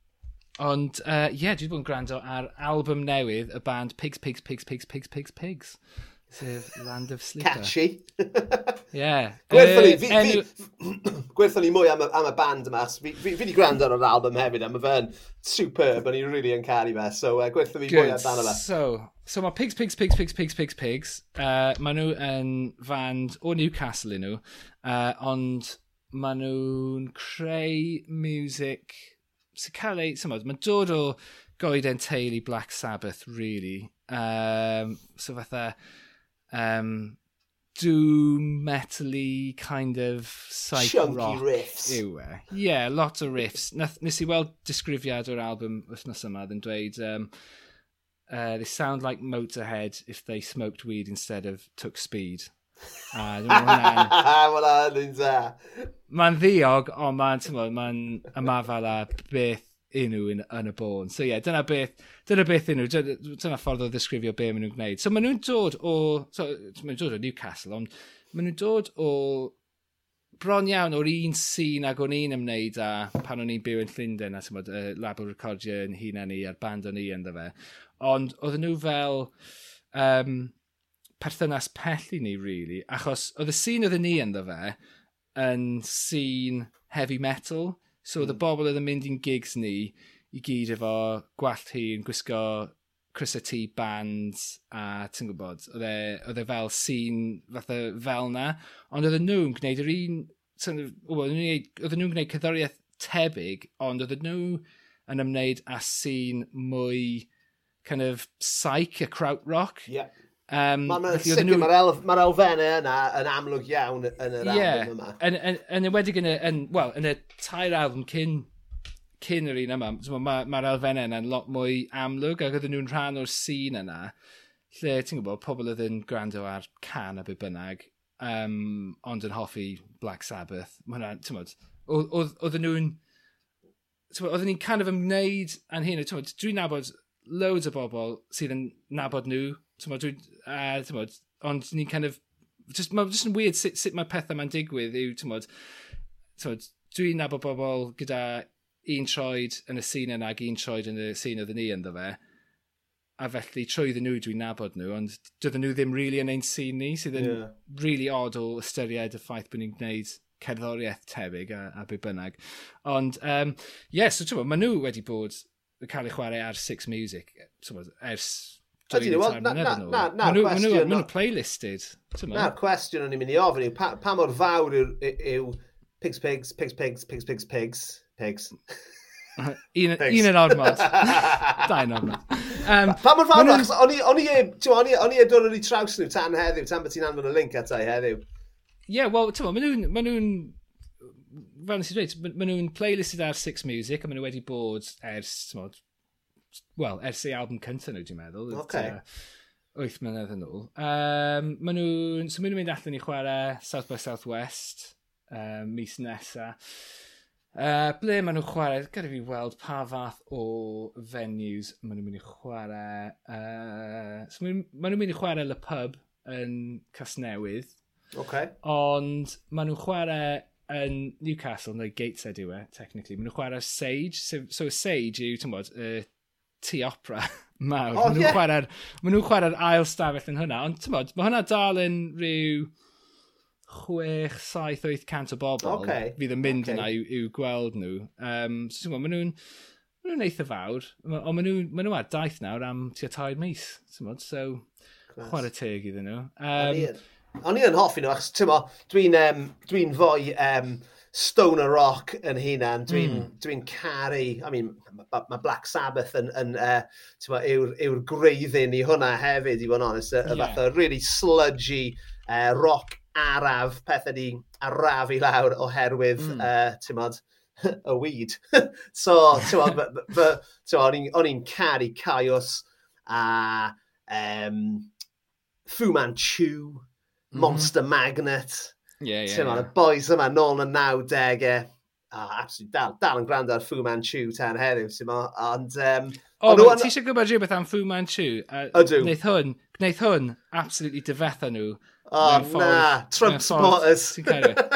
ond, ie, uh, yeah, dwi wedi bod yn gwrando ar album newydd y band Pigs, Pigs, Pigs, Pigs, Pigs, Pigs, Pigs. Pigs. Sef Land of Sleeper. Catchy. yeah. Gwerthon ni, eh, fi, enw... fi, gwerthol ni mwy am y, am y band yma. Fi, fi, fi wedi gwrando ar yr album hefyd, a mae fe'n superb, o'n i'n really yn caru fe. So, eh, uh, gwerthon ni Good. mwy amdano fe. So, so mae Pigs, Pigs, Pigs, Pigs, Pigs, Pigs, Pigs. Eh, uh, maen nhw yn fand o Newcastle i nhw, uh, ond maen nhw'n creu music sy'n cael ei, sy'n mae'n dod o goeden teulu Black Sabbath, really. Um, so fatha, um, doom metally kind of psych Chunky rock. riffs. Yw e. Yeah, lot o riffs. Nath, nes i weld disgrifiad o'r album wythnos yma yn dweud um, uh, they sound like Motorhead if they smoked weed instead of took speed. A Wel, hwnna'n un da. Mae'n ddiog, ond mae'n ma ymafael a beth unrhyw yn, yn y bôn. So ie, yeah, dyna beth, dyna beth unrhyw, dyna, dyna ffordd o ddisgrifio be maen nhw'n gwneud. So maen nhw'n dod o, so, maen nhw'n dod o Newcastle, ond maen nhw'n dod o bron iawn o'r un sîn ag o'n i'n ymwneud â pan o'n i'n byw yn Llundain a tymod, y label recordio yn hunan ni a'r band o'n i ynddo fe. Ond oedden nhw fel um, perthynas pell i ni, really, achos oedd y sîn oedden ni ynddo fe yn sîn heavy metal, So oedd mm. y hmm. bobl oedd yn mynd i'n gigs ni i gyd efo gwallt hi yn gwisgo Chris T band a ti'n gwybod, e, oedd e fel sîn fatha fel na, ond oedd nhw'n gwneud yr un, oedd nhw'n gwneud cyddoriaeth tebyg, ond oedd nhw yn ymwneud â sîn mwy kind of psych a kraut rock. Yeah. Um, Mae'r ma nhw... mae'r elf, ma elfennau yna yn amlwg iawn yn yr yeah, album yma. Yn, yn, yn enwedig yn y, yn, well, yn y tair album cyn, cyn yr un yma, mae'r ma, ma elfennau yna'n lot mwy amlwg ac oedden nhw'n rhan o'r sîn yna lle ti'n gwybod pobl oedd yn gwrando ar can a byd bynnag um, ond yn hoffi Black Sabbath mae hwnna, ti'n gwybod, oedden nhw'n oedden ni'n kind of ymwneud â'n hyn dwi'n nabod loads o bobl sydd yn nabod nhw Tyma, dwi, uh, tyma, ond ni'n kind of, just, mae'n just yn weird sut, sut mae pethau mae'n digwydd yw, tymod, tymod, dwi'n nabod bobl gyda un troed yn y sîn yna ac un troed yn y sîn oedden ni ynddo fe. A felly trwyddyn nhw dwi'n nabod nhw, ond dydyn nhw ddim really yn ein sîn ni, sydd yn yeah. really odd o ystyried y ffaith bod ni'n gwneud cerddoriaeth tebyg a, a be bynnag. Ond, um, yes, yeah, so ti'n maen nhw wedi bod yn cael eu chwarae ar Six Music, ti'n ers Ydy, wel, na, na, na, na, cwestiwn... Mae nhw'n playlisted. Na'r cwestiwn o'n i'n mynd i ofyn yw, pa, pa mor fawr yw, yw pigs, pigs, pigs, pigs, pigs, pigs, pigs, pigs. un, un yn ormod. Dau yn ormod. Um, pa mor fawr, achos o'n i e dod o'n i traws nhw tan heddiw, tan beth ti'n anfon y link atai heddiw. Ie, yeah, wel, ti'n ma, nhw'n fel nes i dweud, maen nhw'n playlisted ar Six Music a maen nhw wedi bod ers, ti'n wel, ers ei album cyntaf nhw, dwi'n meddwl. Okay. Uh, 8 mlynedd yn ôl. Um, maen nhw'n, so nhw mynd allan i chwarae South by South West um, mis nesa. Uh, ble maen nhw'n chwarae, gyda fi weld pa fath o venues maen nhw'n mynd i chwarae. Uh, so maen nhw'n mynd i chwarae Le Pub yn Casnewydd. Okay. Ond maen nhw'n chwarae yn Newcastle, neu Gateshead yw e, technically. Maen nhw'n chwarae Sage. So, so Sage yw, ti'n bod, y uh, tu opera mawr. Oh, maen nhw'n yeah. chwarae'r nhw chwarae ail stafell yn hwnna. Ond tymod, mae hwnna dal yn rhyw 6-7-8 cant o bobl okay. fydd yn mynd okay. yna i'w, iw gweld nhw. Um, so, maen nhw'n ma nhw'n eitha fawr, ond maen nhw, maen nhw ar daith nawr am tua tair mis. Tymod, so, chwarae teg iddyn nhw. Um, O'n i yn hoffi nhw, achos ti'n mo, dwi'n um, dwi fwy um, Stone a Rock yn hunan, dwi'n mm. dwi caru, I mean, mae ma Black Sabbath yn, yn uh, yw'r, yw greiddyn i hwnna hefyd, i fod yn honest, y yeah. fath o really sludgy uh, rock araf, pethau di araf i lawr oherwydd, mm. uh, ti'n modd, y weed. so, ti'n modd, o'n i'n caru Caius a um, Fu Manchu, mm-hmm. Monster mm. Magnet, Yeah, yeah, yeah. y boys yma nôl yn 90au. Oh, absolutely, dal, dal yn gwrando ar Fu Manchu tan heddiw, ti'n mo. Ond... Um, o, oh, ti eisiau gwybod rhywbeth am Fu Manchu? Uh, Ydw. Wneud hwn, gwneud hwn, absolutely dyfetha nhw. O, oh, na, Trump supporters.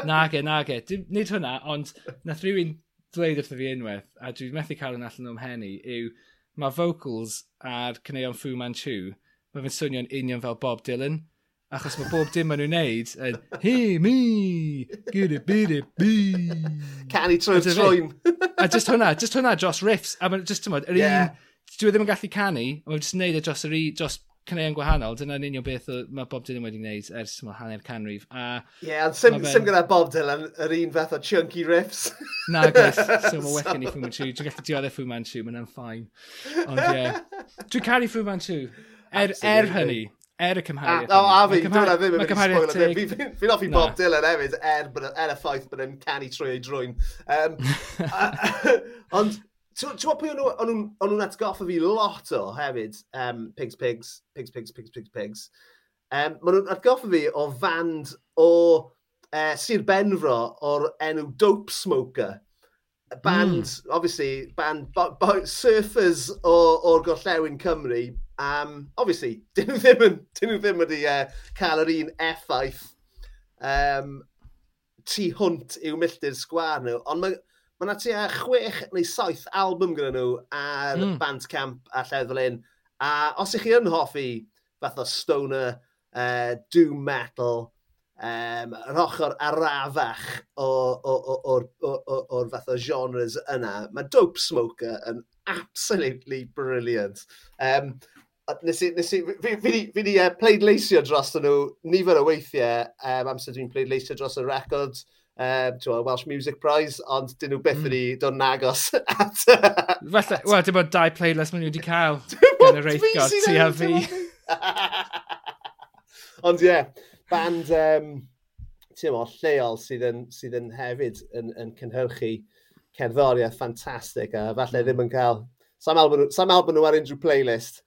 Nage, nage. Nid hwnna, ond nath rhywun dweud wrtho fi unwaith, a dwi'n methu cael yn allan o'm henni, yw mae vocals ar cyneuon Fu Manchu, mae fe'n swnio'n union fel Bob Dylan. Achos mae bob dim maen nhw'n neud yn He, me, gyda byd bi. Canu trwy'r troen. a just hwnna, just hwnna dros riffs. A mae'n just tymod, yr yeah. un, dwi ddim yn gallu canu, a mae'n just neud e dros yr un, dros cyneuon gwahanol, dyna'n union beth mae Bob Dylan wedi gwneud ers yma hanner canrif. A Ie, yeah, ond sim, ben... sim gyda Bob Dylan yr un fath o chunky riffs. Na, gwrs. So mae well gen i Fu Manchu. Dwi'n gallu dioddau Fu Manchu, mae'n ffain. Ond ie. Yeah. Dwi'n caru Fu Manchu. Er, er hynny, er y cymhariaeth. O, a fi, dwi'n ddim yn mynd i spoiler. Fi'n offi Bob Dylan hefyd, er, e, er y ffaith bod yn canu trwy ei drwy'n. Um, ond, ti'n gwybod pwy o'n nhw'n atgoffa fi lot o hefyd, um, Pigs, Pigs, Pigs, Pigs, Pigs, Pigs, Pigs. Um, Maen nhw'n atgoffa fi o fand o uh, Sir Benfro o'r enw Dope Smoker. Band, mm. obviously, band bo, bo, surfers o'r Gorllewin Cymru, Um, obviously, dyn nhw ddim, yn, dyn nhw ddim wedi uh, cael yr un effaith um, tu hwnt i'w milltir sgwar nhw, ond mae ma yna tua chwech neu saith album gyda nhw ar mm. Bandcamp a lleddol un. A os ych chi yn hoffi fath o stoner, uh, doom metal, um, yr ochr arafach o'r fath o genres yna, mae Dope Smoker yn absolutely brilliant. Um, nes i, nes i, fi, fi, fi, fi di uh, pleidleisio dros nhw nifer o weithiau um, amser dwi'n pleidleisio dros y record um, o, Welsh Music Prize, ond dyn nhw beth mm. wedi mm. dod yn agos at... Falle, wel, dim ond dau playlist maen nhw wedi cael gan y reithgod, ti a fi. ond ie, yeah, band, um, ti'n mo, lleol sydd yn, sydd yn hefyd yn, yn cynhyrchu cerddoriaeth ffantastig a falle hmm. ddim yn cael... Sam album, sam album nhw ar unrhyw playlist.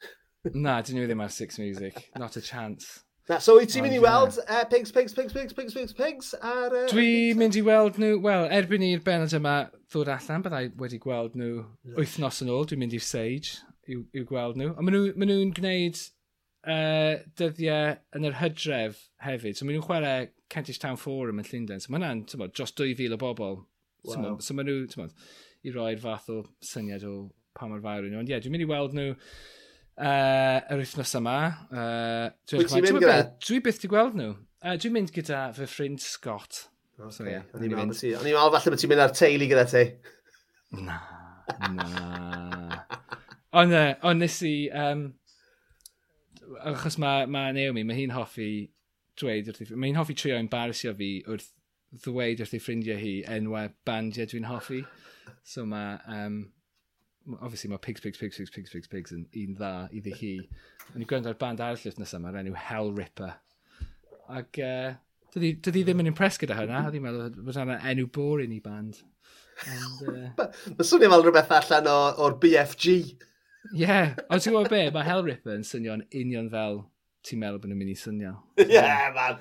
Na, dyn nhw ddim ar Six Music. Not a chance. Na, so wyt ti'n mynd i weld uh, pigs, pigs, pigs, pigs, pigs, pigs, pigs ar... E, uh, Dwi'n mynd i weld nhw, wel, erbyn i'r benod yma ddod allan, byddai wedi gweld nhw wythnos yn ôl, dwi'n mynd i'r Sage i'w, iw gweld nhw. Ond maen nhw'n nhw gwneud uh, e, dyddiau yn yr hydref hefyd. So maen nhw'n chwarae Kentish Town Forum yn Llundain. So maen nhw'n dros 2,000 o bobl. Wow. So, so maen nhw, i roi'r fath o syniad o pa mor fawr yn nhw. Ond ie, yeah, dwi'n mynd i weld nhw uh, yr wythnos yma. Uh, Wyt ti'n mynd gyda? Dwi byth wedi gweld nhw. Uh, dwi'n mynd gyda fy ffrind Scott. Okay. So, yeah, o'n i'n meddwl falle bod ti'n mynd ar teulu gyda ti. Na, na. Ond uh, on nes i, um, achos mae ma Naomi, mae hi'n hoffi dweud wrth i... Mae hi'n hoffi trio embarrassio fi wrth ddweud wrth ei ffrindiau hi enwau bandiau dwi'n hoffi. So mae um, obviously mae Pigs, Pigs, Pigs, Pigs, Pigs, Pigs, Pigs yn un dda iddi hi. Ond ni'n gwrando ar band arall wythnos yma, enw Hellripper. Ac uh, e, dydy, dydy ddim yn impress gyda hynna, oedd hi'n meddwl bod yna enw boring i band. E, uh... Mae swnio fel rhywbeth allan o'r BFG. Ie, yeah. ond ti'n gwybod be, mae Hell Ripper yn swnio'n union fel ti'n meddwl bod nhw'n mynd i swnio. Yeah, man.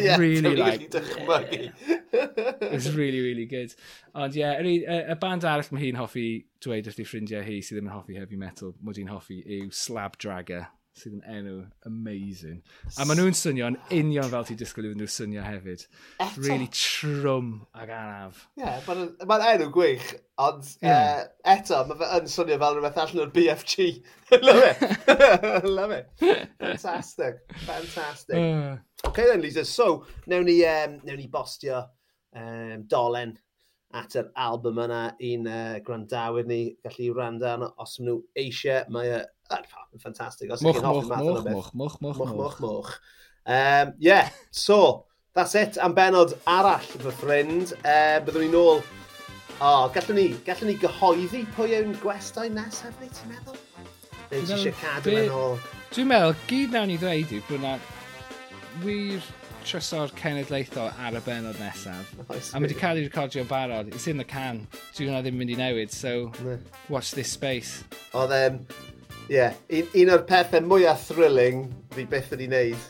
yeah, really, like... Really yeah. It's really, really good. Ond ie, yeah, y, y, y band arall mae hi'n hoffi dweud wrth ei ffrindiau hi sydd ddim yn hoffi heavy metal, mod i'n hoffi yw Slab Dragger sydd yn enw amazing. A maen nhw'n swnio yn union fel ti'n disgwyl iddyn nhw swnio hefyd. Eto. Really trwm ag anaf. Ie, yeah, mae'n ma enw gwych, ond yeah. uh, e, eto, mae fe yn swnio fel rhywbeth allan o'r BFG. Love it. Love it. Fantastic. Fantastic. Uh. OK then, Lisa, so, newn ni, um, newn ni bostio um, dolen at yr album yna i'n uh, e, gwrandawyr ni gallu wrando arno os maen nhw eisiau. Mae uh, yn ffantastig. Os ydych chi'n hoffi math o'n beth. Mwch, mwch, mwch, mwch, mwch. Um, yeah, so, that's it am benod arall, fy ffrind. Uh, byddwn ni nôl... O, oh, gallwn ni, gallwn ni gyhoeddi pwy yw'n gwestau nesaf, neu ti'n meddwl? Neu ti eisiau cadw yn ôl? Dwi'n meddwl, gyd nawn ni ddweud yw bod na wir tryso'r cenedlaethol ar y benod nesaf. Oes, a mae wedi cael ei recordio barod. It's in the can. Dwi hwnna ddim mynd i newid, so watch this space. Oedd, um, Ie, yeah, un, un o'r pethau mwyaf thrilling fi beth wedi wneud.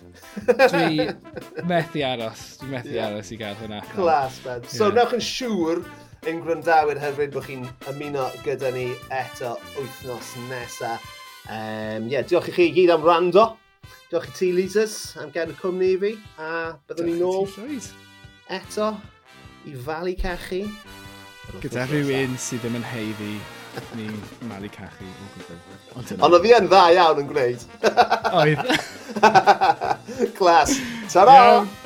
dwi methu aros, dwi methu yeah. aros i gael hwnna. Clas, man. So, yeah. nawch yn siŵr ein gwrandawyr hefyd bod chi'n ymuno gyda ni eto wythnos nesaf. Um, yeah, diolch i chi gyd am rando. Diolch i ti, Lises, am gadw cwmni i fi. A byddwn ni nôl eto i falu cachu. Gyda rhywun sydd ddim yn heiddi ni'n malu cachu o gwbl. Ond o fi yn dda iawn yn gwneud. Oedd. Clas. Ta-ra! Yeah.